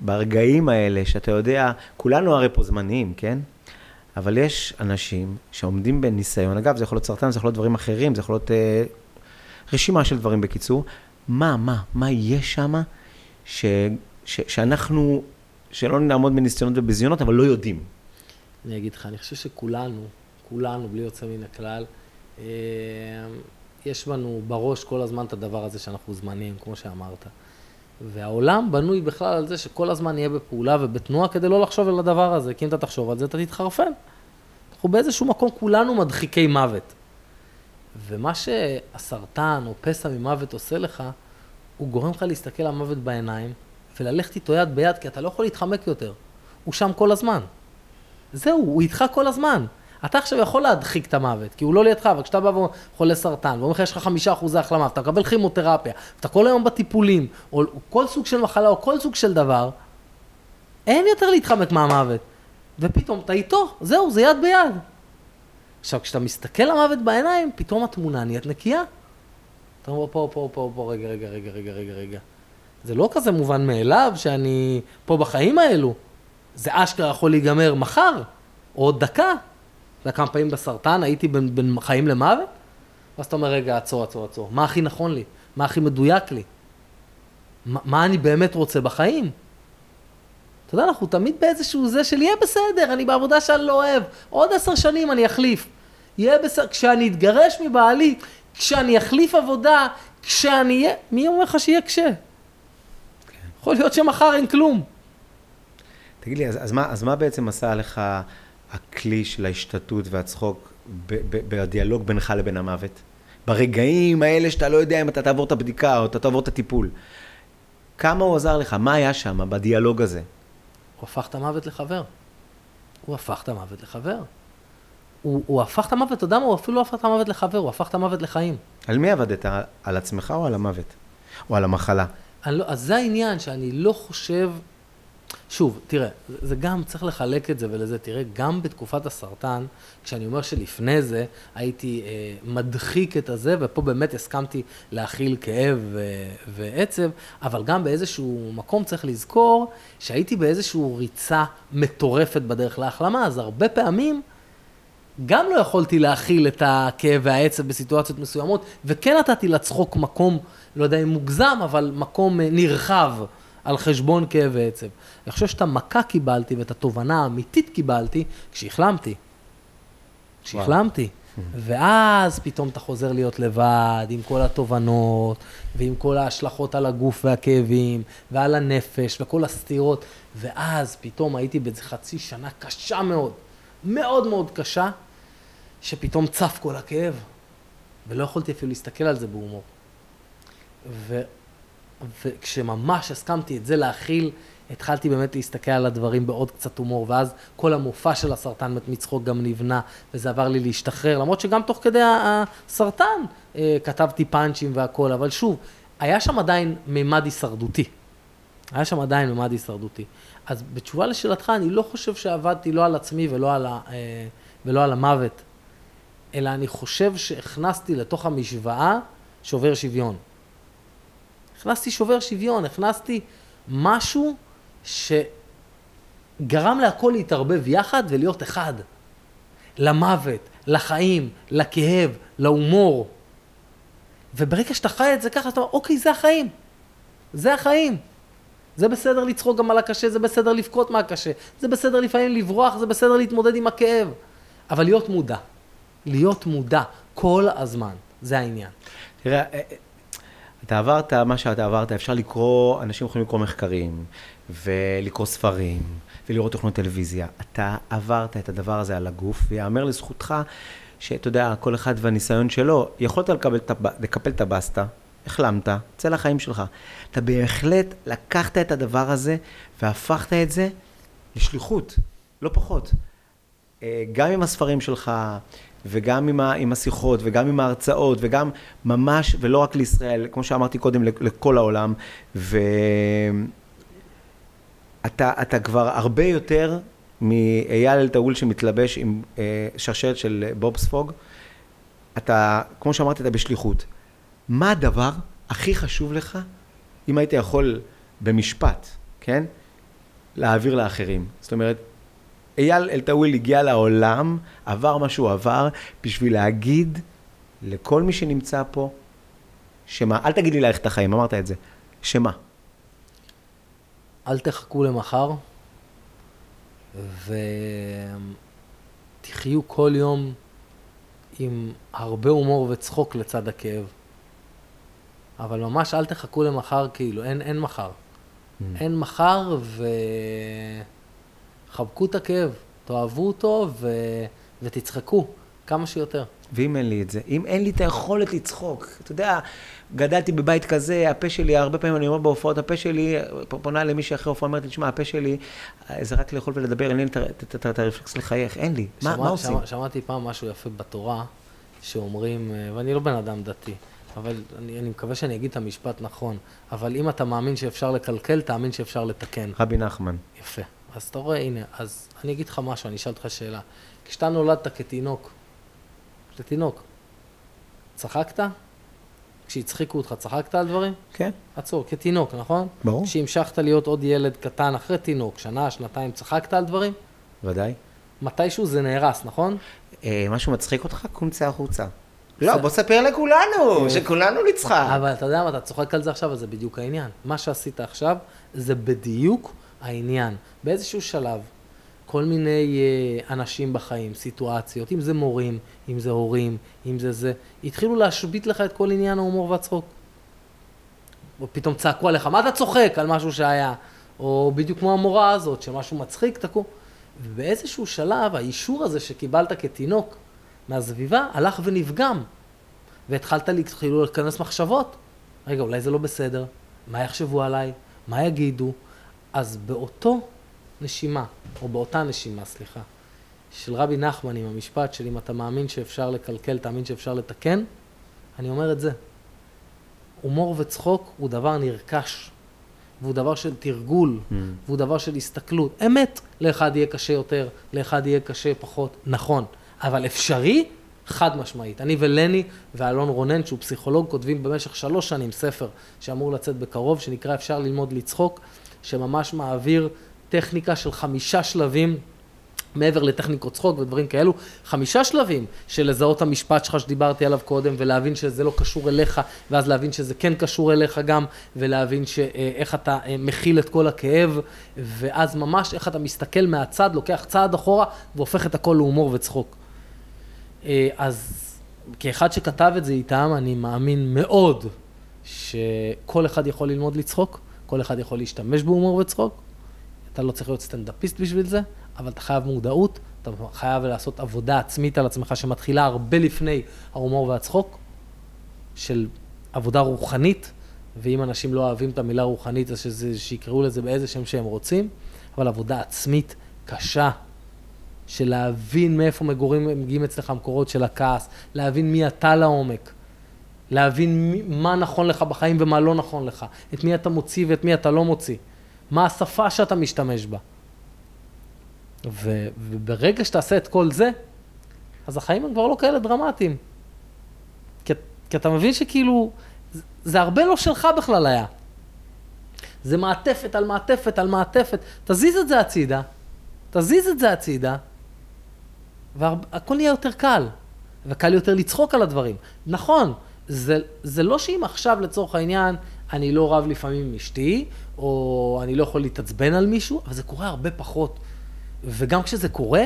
ברגעים האלה, שאתה יודע, כולנו הרי פה זמניים, כן? אבל יש אנשים שעומדים בניסיון, אגב, זה יכול להיות סרטן, זה יכול להיות דברים אחרים, זה יכול להיות אה, רשימה של דברים בקיצור. מה, מה, מה יש שם שאנחנו, שלא נעמוד בניסיונות ובזיונות, אבל לא יודעים? אני אגיד לך, אני חושב שכולנו, כולנו, בלי יוצא מן הכלל, אה, יש בנו בראש כל הזמן את הדבר הזה שאנחנו זמניים, כמו שאמרת. והעולם בנוי בכלל על זה שכל הזמן נהיה בפעולה ובתנועה כדי לא לחשוב על הדבר הזה, כי אם אתה תחשוב על זה, אתה תתחרפן. אנחנו באיזשהו מקום כולנו מדחיקי מוות. ומה שהסרטן או פסע ממוות עושה לך, הוא גורם לך להסתכל על המוות בעיניים וללכת איתו יד ביד, כי אתה לא יכול להתחמק יותר. הוא שם כל הזמן. זהו, הוא איתך כל הזמן. אתה עכשיו יכול להדחיק את המוות, כי הוא לא לידך, אבל כשאתה בא וחולה סרטן, ואומר לך יש לך חמישה אחוזי החלמה, ואתה מקבל כימותרפיה, ואתה כל היום בטיפולים, או כל סוג של מחלה, או כל סוג של דבר, אין יותר להתחמק מהמוות. ופתאום אתה איתו, זהו, זה יד ביד. עכשיו, כשאתה מסתכל למוות בעיניים, פתאום התמונה נהיית נקייה. אתה אומר, פה, פה, פה, פה, רגע, רגע, רגע, רגע, רגע, רגע. זה לא כזה מובן מאליו שאני פה בחיים האלו. זה אשכרה יכול להיגמר מחר, או עוד דקה. אתה כמה פעמים בסרטן הייתי בין, בין חיים למוות? ואז אתה אומר, רגע, עצור, עצור, עצור. מה הכי נכון לי? מה הכי מדויק לי? מה, מה אני באמת רוצה בחיים? אתה יודע, אנחנו תמיד באיזשהו זה של יהיה בסדר, אני בעבודה שאני לא אוהב, עוד עשר שנים אני אחליף. יהיה בסדר, כשאני אתגרש מבעלי, כשאני אחליף עבודה, כשאני אהיה, מי אומר לך שיהיה קשה? יכול להיות שמחר אין כלום. תגיד לי, אז, אז, מה, אז מה בעצם עשה לך הכלי של ההשתתות והצחוק בדיאלוג בינך לבין המוות? ברגעים האלה שאתה לא יודע אם אתה תעבור את הבדיקה או אתה תעבור את הטיפול. כמה הוא עזר לך? מה היה שם בדיאלוג הזה? הוא הפך את המוות לחבר. הוא הפך את המוות לחבר. הוא, הוא הפך את המוות, אתה יודע מה? הוא אפילו לא הפך את המוות לחבר, הוא הפך את המוות לחיים. על מי עבדת? על עצמך או על המוות? או על המחלה? לא, אז זה העניין שאני לא חושב... שוב, תראה, זה גם, צריך לחלק את זה ולזה, תראה, גם בתקופת הסרטן, כשאני אומר שלפני זה הייתי אה, מדחיק את הזה, ופה באמת הסכמתי להכיל כאב ו- ועצב, אבל גם באיזשהו מקום צריך לזכור שהייתי באיזושהי ריצה מטורפת בדרך להחלמה, אז הרבה פעמים גם לא יכולתי להכיל את הכאב והעצב בסיטואציות מסוימות, וכן נתתי לצחוק מקום, לא יודע אם מוגזם, אבל מקום אה, נרחב. על חשבון כאב ועצב. אני חושב שאת המכה קיבלתי ואת התובנה האמיתית קיבלתי כשהחלמתי. כשהחלמתי. ואז פתאום אתה חוזר להיות לבד, עם כל התובנות, ועם כל ההשלכות על הגוף והכאבים, ועל הנפש, וכל הסתירות. ואז פתאום הייתי באיזה חצי שנה קשה מאוד, מאוד מאוד קשה, שפתאום צף כל הכאב. ולא יכולתי אפילו להסתכל על זה בהומור. וכשממש הסכמתי את זה להכיל, התחלתי באמת להסתכל על הדברים בעוד קצת הומור, ואז כל המופע של הסרטן מת מצחוק גם נבנה, וזה עבר לי להשתחרר, למרות שגם תוך כדי הסרטן אה, כתבתי פאנצ'ים והכל, אבל שוב, היה שם עדיין מימד הישרדותי. היה שם עדיין מימד הישרדותי. אז בתשובה לשאלתך, אני לא חושב שעבדתי לא על עצמי ולא על, ה, אה, ולא על המוות, אלא אני חושב שהכנסתי לתוך המשוואה שובר שוויון. הכנסתי שובר שוויון, הכנסתי משהו שגרם להכל להתערבב יחד ולהיות אחד. למוות, לחיים, לכאב, להומור. וברגע שאתה חי את זה ככה, אתה אומר, אוקיי, זה החיים. זה החיים. זה בסדר לצחוק גם על הקשה, זה בסדר לבכות מהקשה, זה בסדר לפעמים לברוח, זה בסדר להתמודד עם הכאב. אבל להיות מודע. להיות מודע כל הזמן, זה העניין. תראה, אה, אה, אתה עברת מה שאתה עברת, אפשר לקרוא, אנשים יכולים לקרוא מחקרים, ולקרוא ספרים, ולראות תוכנות טלוויזיה. אתה עברת את הדבר הזה על הגוף, ויאמר לזכותך שאתה יודע, כל אחד והניסיון שלו, יכולת לקבל, לקפל את הבסטה, החלמת, צא לחיים שלך. אתה בהחלט לקחת את הדבר הזה והפכת את זה לשליחות, לא פחות. אה, גם עם הספרים שלך, וגם עם, ה, עם השיחות, וגם עם ההרצאות, וגם ממש, ולא רק לישראל, כמו שאמרתי קודם, לכל העולם, ואתה כבר הרבה יותר מאייל אלטאול שמתלבש עם אה, שרשרת של בובספוג. אתה, כמו שאמרתי, אתה בשליחות. מה הדבר הכי חשוב לך, אם היית יכול במשפט, כן? להעביר לאחרים. זאת אומרת, אייל אלטאוויל הגיע לעולם, עבר מה שהוא עבר, בשביל להגיד לכל מי שנמצא פה, שמה, אל תגיד לי ללכת החיים, אמרת את זה, שמה? אל תחכו למחר, ותחיו כל יום עם הרבה הומור וצחוק לצד הכאב. אבל ממש אל תחכו למחר, כאילו, אין, אין מחר. Mm. אין מחר, וחבקו את הכאב, תאהבו אותו ו... ותצחקו כמה שיותר. ואם אין לי את זה, אם אין לי את היכולת לצחוק, אתה יודע, גדלתי בבית כזה, הפה שלי, הרבה פעמים אני אומר בהופעות, הפה שלי, פונה למישהי אחרי הופעה, אומרת לי, תשמע, הפה שלי, זה רק לאכול ולדבר, אין לי את הרפלקס לחייך, אין לי. מה עושים? שמעתי פעם משהו יפה בתורה, שאומרים, ואני לא בן אדם דתי, אבל אני, אני מקווה שאני אגיד את המשפט נכון, אבל אם אתה מאמין שאפשר לקלקל, תאמין שאפשר לתקן. רבי נחמן. יפה. אז אתה רואה, הנה, אז אני אגיד לך משהו, אני אשאל אותך שאלה. כשאתה נולדת כתינוק, כתינוק, צחקת? כשהצחיקו אותך, צחקת על דברים? כן. עצור, כתינוק, נכון? ברור. כשהמשכת להיות עוד ילד קטן אחרי תינוק, שנה, שנתיים, צחקת על דברים? ודאי. מתישהו זה נהרס, נכון? אה, משהו מצחיק אותך? קום צא החוצה. לא, בוא ספר לכולנו, שכולנו נצחק. אבל אתה יודע מה, אתה צוחק על זה עכשיו, אז זה בדיוק העניין. מה שעשית עכשיו, זה בדיוק העניין. באיזשהו שלב, כל מיני אה, אנשים בחיים, סיטואציות, אם זה מורים, אם זה הורים, אם זה זה, התחילו להשבית לך את כל עניין ההומור והצחוק. ופתאום צעקו עליך, מה אתה צוחק על משהו שהיה? או בדיוק כמו המורה הזאת, שמשהו מצחיק, תקעו. ובאיזשהו שלב, האישור הזה שקיבלת כתינוק, מהסביבה הלך ונפגם. והתחלת כאילו להיכנס מחשבות. רגע, אולי זה לא בסדר, מה יחשבו עליי, מה יגידו. אז באותו נשימה, או באותה נשימה, סליחה, של רבי נחמן עם המשפט של אם אתה מאמין שאפשר לקלקל, תאמין שאפשר לתקן, אני אומר את זה. הומור וצחוק הוא דבר נרכש, והוא דבר של תרגול, mm. והוא דבר של הסתכלות. אמת, לאחד יהיה קשה יותר, לאחד יהיה קשה פחות, נכון. אבל אפשרי, חד משמעית. אני ולני ואלון רונן, שהוא פסיכולוג, כותבים במשך שלוש שנים ספר שאמור לצאת בקרוב, שנקרא אפשר ללמוד לצחוק, שממש מעביר טכניקה של חמישה שלבים. מעבר לטכניקות צחוק ודברים כאלו, חמישה שלבים של לזהות המשפט שלך שדיברתי עליו קודם ולהבין שזה לא קשור אליך ואז להבין שזה כן קשור אליך גם ולהבין ש, אה, אתה אה, מכיל את כל הכאב ואז ממש איך אתה מסתכל מהצד, לוקח צעד אחורה והופך את הכל להומור וצחוק. אה, אז כאחד שכתב את זה איתם, אני מאמין מאוד שכל אחד יכול ללמוד לצחוק, כל אחד יכול להשתמש בהומור וצחוק. אתה לא צריך להיות סטנדאפיסט בשביל זה, אבל אתה חייב מודעות, אתה חייב לעשות עבודה עצמית על עצמך שמתחילה הרבה לפני ההומור והצחוק, של עבודה רוחנית, ואם אנשים לא אוהבים את המילה רוחנית, אז שזה, שיקראו לזה באיזה שם שהם רוצים, אבל עבודה עצמית קשה, של להבין מאיפה מגורים, מגיעים אצלך המקורות של הכעס, להבין מי אתה לעומק, להבין מה נכון לך בחיים ומה לא נכון לך, את מי אתה מוציא ואת מי אתה לא מוציא, מה השפה שאתה משתמש בה. ו, וברגע שתעשה את כל זה, אז החיים הם כבר לא כאלה דרמטיים. כי, כי אתה מבין שכאילו, זה, זה הרבה לא שלך בכלל היה. זה מעטפת על מעטפת על מעטפת. תזיז את זה הצידה, תזיז את זה הצידה, והכל נהיה יותר קל, וקל יותר לצחוק על הדברים. נכון, זה, זה לא שאם עכשיו לצורך העניין אני לא רב לפעמים עם אשתי, או אני לא יכול להתעצבן על מישהו, אבל זה קורה הרבה פחות. וגם כשזה קורה,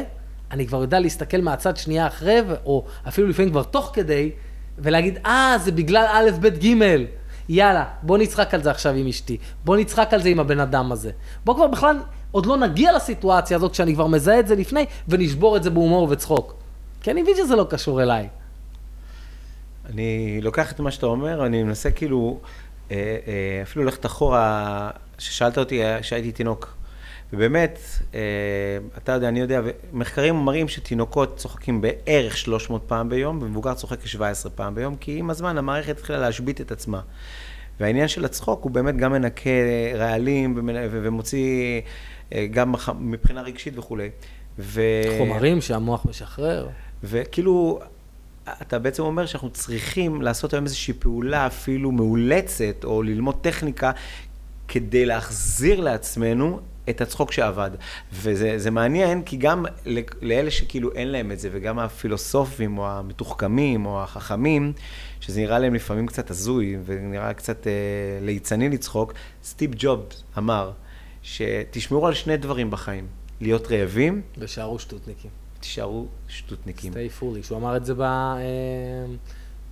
אני כבר יודע להסתכל מהצד שנייה אחרי, או אפילו לפעמים כבר תוך כדי, ולהגיד, אה, זה בגלל א', ב', ג', יאללה, בוא נצחק על זה עכשיו עם אשתי, בוא נצחק על זה עם הבן אדם הזה. בוא כבר בכלל, עוד לא נגיע לסיטואציה הזאת כשאני כבר מזהה את זה לפני, ונשבור את זה בהומור וצחוק. כי אני מבין שזה לא קשור אליי. אני לוקח את מה שאתה אומר, אני מנסה כאילו, אה, אה, אפילו ללכת אחורה, ששאלת אותי כשהייתי תינוק. ובאמת, אה, אתה יודע, אני יודע, מחקרים מראים שתינוקות צוחקים בערך 300 פעם ביום, ומבוגר צוחק כ-17 פעם ביום, כי עם הזמן המערכת התחילה להשבית את עצמה. והעניין של הצחוק הוא באמת גם מנקה רעלים ומוציא גם מבחינה רגשית וכולי. ו... חומרים שהמוח משחרר. וכאילו, אתה בעצם אומר שאנחנו צריכים לעשות היום איזושהי פעולה אפילו מאולצת, או ללמוד טכניקה, כדי להחזיר לעצמנו את הצחוק שעבד. וזה מעניין, כי גם לאלה שכאילו אין להם את זה, וגם הפילוסופים, או המתוחכמים, או החכמים, שזה נראה להם לפעמים קצת הזוי, ונראה קצת אה, ליצני לצחוק, סטיב ג'ובס אמר, שתשמרו על שני דברים בחיים, להיות רעבים. ושארו שטותניקים. תישארו שטותניקים. stay foolish. הוא אמר את זה ב, אה,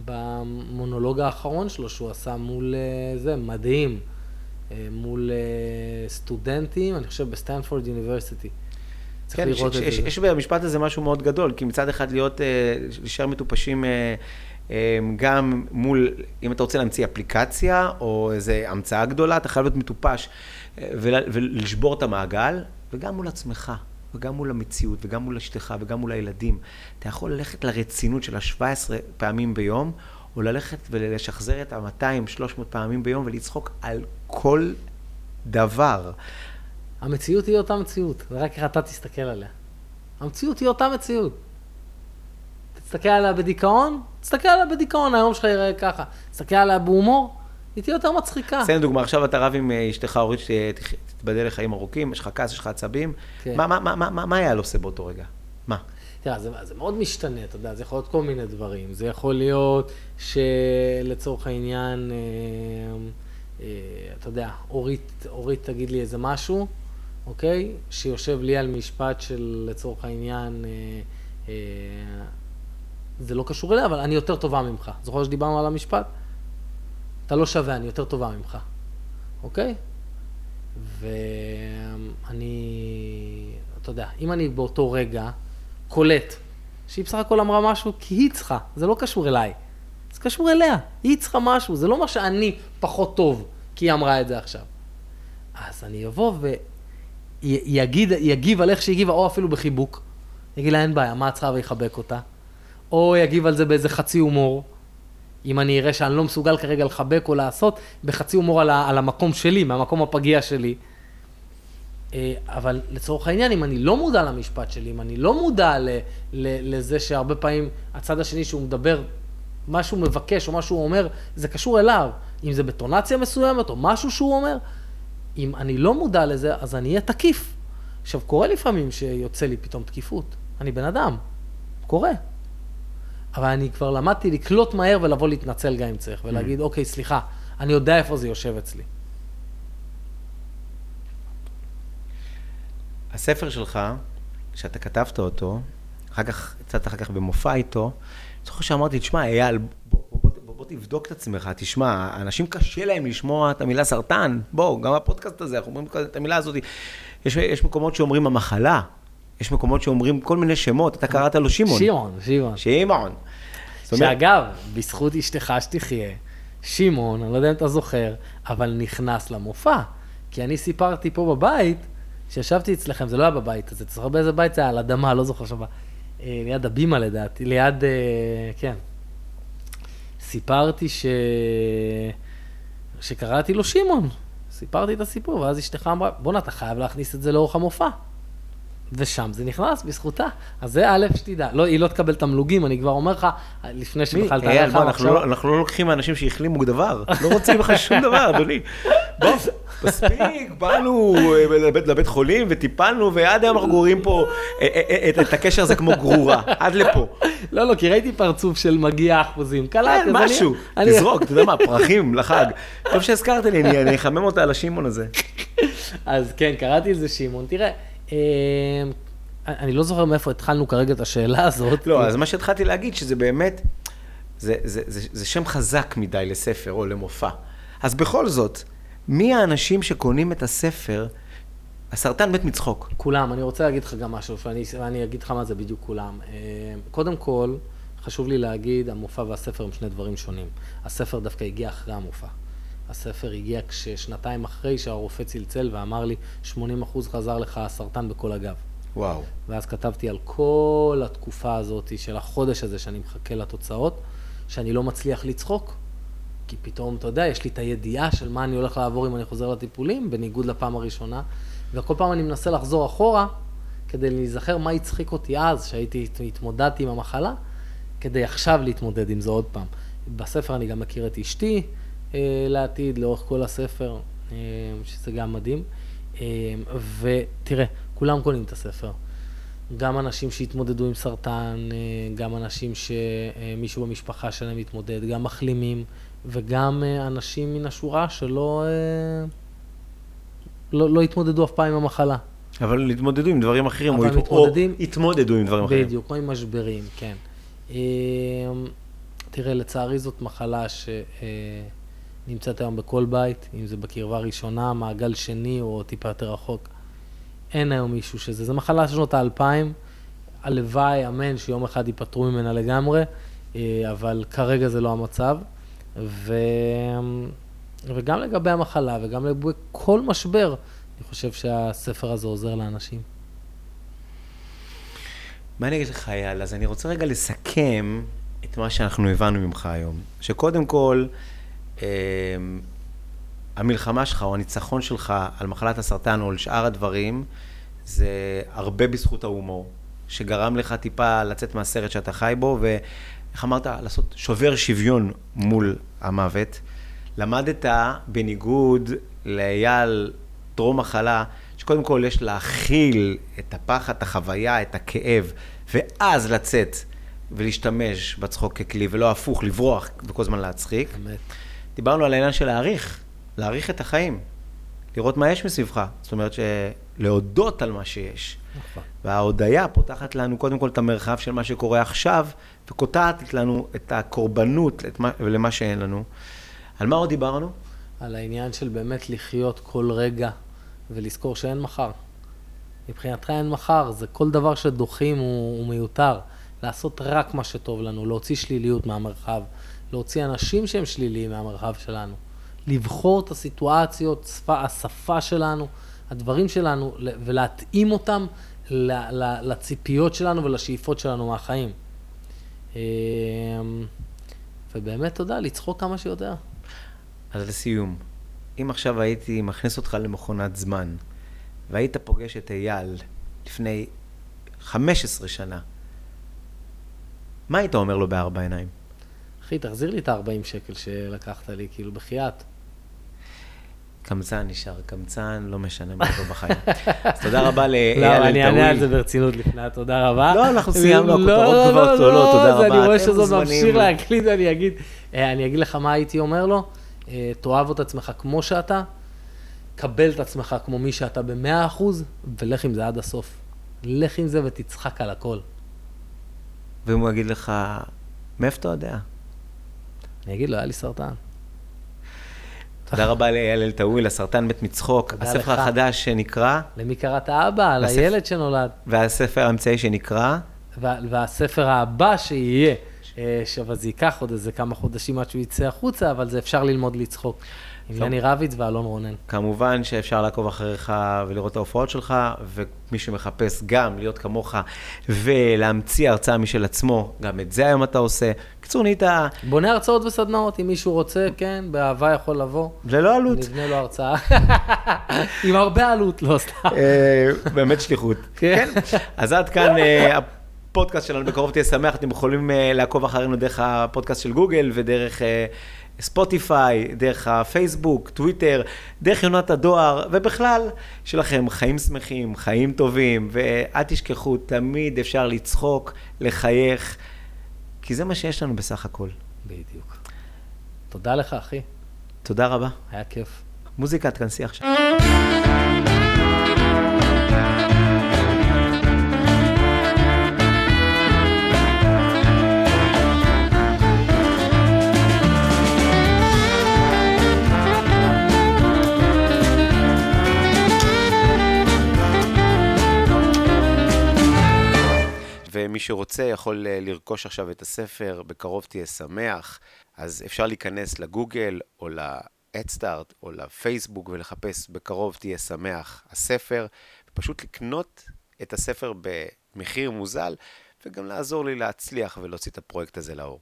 במונולוג האחרון שלו, שהוא עשה מול אה, זה, מדהים, אה, מול סטודנטים, אני חושב בסטנפורד university. כן, יש, יש, יש במשפט הזה משהו מאוד גדול, כי מצד אחד להיות, להישאר מטופשים גם מול, אם אתה רוצה להמציא אפליקציה או איזו המצאה גדולה, אתה חייב להיות מטופש ולשבור את המעגל, וגם מול עצמך. וגם מול המציאות, וגם מול אשתך, וגם מול הילדים. אתה יכול ללכת לרצינות של ה-17 פעמים ביום, או ללכת ולשחזר את ה-200-300 פעמים ביום ולצחוק על כל דבר. המציאות היא אותה מציאות, ורק איך אתה תסתכל עליה. המציאות היא אותה מציאות. תסתכל עליה בדיכאון, תסתכל עליה בדיכאון, היום שלך יראה ככה. תסתכל עליה בהומור, היא תהיה יותר מצחיקה. תן דוגמה, עכשיו אתה רב עם אה, אשתך אורית שתתבדל לחיים ארוכים, יש לך כעס, יש לך עצבים. כן. מה, היה לו עושה באותו רגע? מה? תראה, זה, זה מאוד משתנה, אתה יודע, זה יכול להיות כל מיני דברים. זה יכול להיות שלצורך העניין, אה, אה, אתה יודע, אורית, אורית תגיד לי איזה משהו, אוקיי? שיושב לי על משפט של לצורך העניין, אה, אה, זה לא קשור אליה, אבל אני יותר טובה ממך. זוכר שדיברנו על המשפט? אתה לא שווה, אני יותר טובה ממך, אוקיי? ואני, אתה יודע, אם אני באותו רגע קולט שהיא בסך הכל אמרה משהו כי היא צריכה, זה לא קשור אליי, זה קשור אליה, היא צריכה משהו, זה לא מה שאני פחות טוב כי היא אמרה את זה עכשיו. אז אני אבוא ויגיב על איך שהיא הגיבה, או אפילו בחיבוק, יגיד לה אין בעיה, מה את צריכה ויחבק אותה, או יגיב על זה באיזה חצי הומור, אם אני אראה שאני לא מסוגל כרגע לחבק או לעשות, בחצי הומור על, על המקום שלי, מהמקום הפגיע שלי. אה, אבל לצורך העניין, אם אני לא מודע למשפט שלי, אם אני לא מודע ל, ל, לזה שהרבה פעמים הצד השני שהוא מדבר, מה שהוא מבקש או מה שהוא אומר, זה קשור אליו. אם זה בטונציה מסוימת או משהו שהוא אומר, אם אני לא מודע לזה, אז אני אהיה תקיף. עכשיו, קורה לפעמים שיוצא לי פתאום תקיפות. אני בן אדם. קורה. אבל אני כבר למדתי לקלוט מהר ולבוא להתנצל גם אם צריך, ולהגיד, mm. אוקיי, סליחה, אני יודע איפה זה יושב אצלי. הספר שלך, שאתה כתבת אותו, אחר כך, יצאת אחר כך במופע איתו, אני זוכר שאמרתי, תשמע, אייל, בוא, בוא, בוא, בוא, תבדוק את עצמך, תשמע, אנשים קשה להם לשמוע את המילה סרטן, בוא, גם בפודקאסט הזה, אנחנו אומרים את המילה הזאת, יש, יש מקומות שאומרים המחלה, יש מקומות שאומרים כל מיני שמות, אתה קראת לו שמעון. שמעון, שמעון. שמעון. שאגב, בזכות אשתך שתחיה, שמעון, אני לא יודע אם אתה זוכר, אבל נכנס למופע. כי אני סיפרתי פה בבית, כשישבתי אצלכם, זה לא היה בבית הזה, אתה זוכר באיזה בית זה היה? על אדמה, לא זוכר שם, אה, ליד הבימה לדעתי, ליד, אה, כן. סיפרתי ש... שקראתי לו שמעון. סיפרתי את הסיפור, ואז אשתך אמרה, בואנה, אתה חייב להכניס את זה לאורך המופע. ושם זה נכנס, בזכותה. אז זה א', שתדע. לא, היא לא תקבל תמלוגים, אני כבר אומר לך, לפני? שבכלל תעלה לך אנחנו לא- אנחנו לא לוקחים מאנשים שהחלימו דבר. לא רוצים לך שום דבר, אדוני. בוא, מספיק, באנו אה, לבית- לבית חולים וטיפלנו, ועד היום אנחנו גוררים פה אה, אה, את- הקשר הזה כמו גרורה, עד לפה. לא, לא, כי ראיתי פרצוף של מגיע אחוזים. קלטתי, כן, משהו, אני- תזרוק, אתה יודע מה, פרחים לחג. טוב שהזכרת לי, אני- אחמם אותה על השמעון הזה. אז כן, קראתי לזה שמעון. תראה, אה, אני לא זוכר מאיפה התחלנו כרגע את השאלה הזאת. לא, אז מה שהתחלתי להגיד, שזה באמת, זה, זה, זה, זה שם חזק מדי לספר או למופע. אז בכל זאת, מי האנשים שקונים את הספר, הסרטן מת מצחוק? כולם, אני רוצה להגיד לך גם משהו, ואני, אגיד לך מה זה בדיוק כולם. אה, קודם כל, חשוב לי להגיד, המופע והספר הם שני דברים שונים. הספר דווקא הגיע אחרי המופע. הספר הגיע כששנתיים אחרי שהרופא צלצל ואמר לי, 80% חזר לך הסרטן בכל הגב. וואו. ואז כתבתי על כל התקופה הזאת של החודש הזה שאני מחכה לתוצאות, שאני לא מצליח לצחוק. כי פתאום, אתה יודע, יש לי את הידיעה של מה אני הולך לעבור אם אני חוזר לטיפולים, בניגוד לפעם הראשונה. וכל פעם אני מנסה לחזור אחורה, כדי להיזכר מה הצחיק אותי אז, שהייתי, התמודדתי עם המחלה, כדי עכשיו להתמודד עם זה עוד פעם. בספר אני גם מכיר את אשתי לעתיד, לאורך כל הספר, אה, שזה גם מדהים. אה, ותראה, כולם קונים את הספר. גם אנשים שהתמודדו עם סרטן, אה, גם אנשים שמישהו במשפחה שלהם התמודד, גם מחלימים, וגם אה, אנשים מן השורה שלא אה, לא, לא התמודדו אף פעם עם המחלה. אבל התמודדו עם דברים אחרים, או, מתמודדים- או התמודדו עם דברים אחרים. בדיוק, או עם משברים, כן. אה, תראה, לצערי זאת מחלה שנמצאת היום בכל בית, אם זה בקרבה ראשונה, מעגל שני או טיפה יותר רחוק. אין היום מישהו שזה, זו מחלה של שנות האלפיים, הלוואי, אמן, שיום אחד ייפטרו ממנה לגמרי, אה, אבל כרגע זה לא המצב. ו... וגם לגבי המחלה וגם לגבי כל משבר, אני חושב שהספר הזה עוזר לאנשים. מה אני אגיד לך, אייל? אז אני רוצה רגע לסכם את מה שאנחנו הבנו ממך היום. שקודם כל, המלחמה שלך או הניצחון שלך על מחלת הסרטן או על שאר הדברים, זה הרבה בזכות ההומור, שגרם לך טיפה לצאת מהסרט שאתה חי בו, ואיך אמרת? לעשות שובר שוויון מול המוות. למדת, בניגוד לאייל טרום מחלה, שקודם כל יש להכיל את הפחד, את החוויה, את הכאב, ואז לצאת ולהשתמש בצחוק ככלי, ולא הפוך, לברוח וכל הזמן להצחיק. באמת. דיברנו על העניין של להעריך, להעריך את החיים, לראות מה יש מסביבך. זאת אומרת, להודות על מה שיש. נכון. וההודיה פותחת לנו קודם כל את המרחב של מה שקורה עכשיו, וקוטעת לנו את הקורבנות את מה, למה שאין לנו. על מה עוד דיברנו? על העניין של באמת לחיות כל רגע ולזכור שאין מחר. מבחינתך אין מחר, זה כל דבר שדוחים הוא, הוא מיותר. לעשות רק מה שטוב לנו, להוציא שליליות מהמרחב, להוציא אנשים שהם שליליים מהמרחב שלנו, לבחור את הסיטואציות, שפה, השפה שלנו, הדברים שלנו, ולהתאים אותם לציפיות שלנו ולשאיפות שלנו מהחיים. אמ, ובאמת, תודה, לצחוק כמה שיותר. אז לסיום, אם עכשיו הייתי מכניס אותך למכונת זמן, והיית פוגש את אייל לפני 15 שנה, מה היית אומר לו בארבע עיניים? אחי, תחזיר לי את ה-40 שקל שלקחת לי, כאילו, בחייאת. קמצן נשאר קמצן, לא משנה מה קורה בחיים. אז תודה רבה לאייל לא, אלטאווי. אני אענה על זה ברצינות לפני התודה רבה. לא, אנחנו סיימנו, לא, הכותרות לא, כבר לא, צולות, לא, תודה רבה. אני רואה מוזמנים. ממשיך להקליט, אני אגיד, אה, אני אגיד לך מה הייתי אומר לו, אה, תאהב את עצמך כמו שאתה, קבל את עצמך כמו מי שאתה במאה אחוז, ולך עם זה עד הסוף. לך עם זה ותצחק על הכל. ואם הוא יגיד לך, מאיפה אתה יודע? אני אגיד לו, היה לי סרטן. תודה רבה לאייל אלטאווי, לסרטן מת מצחוק. הספר. החדש שנקרא, למי קראת אבא? לספר. הילד שנולד. והספר האמצעי שנקרא, וה- והספר הבא שיהיה, אבל זה ייקח עוד איזה כמה חודשים עד שהוא יצא החוצה, אבל זה אפשר ללמוד לצחוק. עם. יני רביץ ואלון רונן. כמובן שאפשר לעקוב אחריך ולראות את ההופעות שלך, ומי שמחפש גם להיות כמוך ולהמציא הרצאה משל עצמו, גם את זה היום אתה עושה. בקיצור, נהיית בונה הרצאות וסדנאות, אם מישהו רוצה, כן, באהבה יכול לבוא. ללא עלות. נבנה לו הרצאה. עם הרבה עלות, לא סתם. אה, באמת שליחות. כן. כן. אז עד כאן אה, הפודקאסט שלנו, בקרוב תהיה שמח, אתם יכולים אה, לעקוב אחרינו דרך הפודקאסט של גוגל ודרך ספוטיפיי, דרך הפייסבוק, טוויטר, דרך יונת הדואר, ובכלל, שיהיה לכם חיים שמחים, חיים טובים, ואל תשכחו, תמיד אפשר לצחוק, לחייך, כי זה מה שיש לנו בסך הכל. בדיוק. תודה לך, אחי. תודה רבה. היה כיף. מוזיקה, תכנסי עכשיו. ומי שרוצה יכול אה, לרכוש עכשיו את הספר, בקרוב תהיה שמח, אז אפשר להיכנס לגוגל או ל-Headstart או לפייסבוק ולחפש בקרוב תהיה שמח הספר, ופשוט לקנות את הספר במחיר מוזל, וגם לעזור לי להצליח ולהוציא את הפרויקט הזה לאור.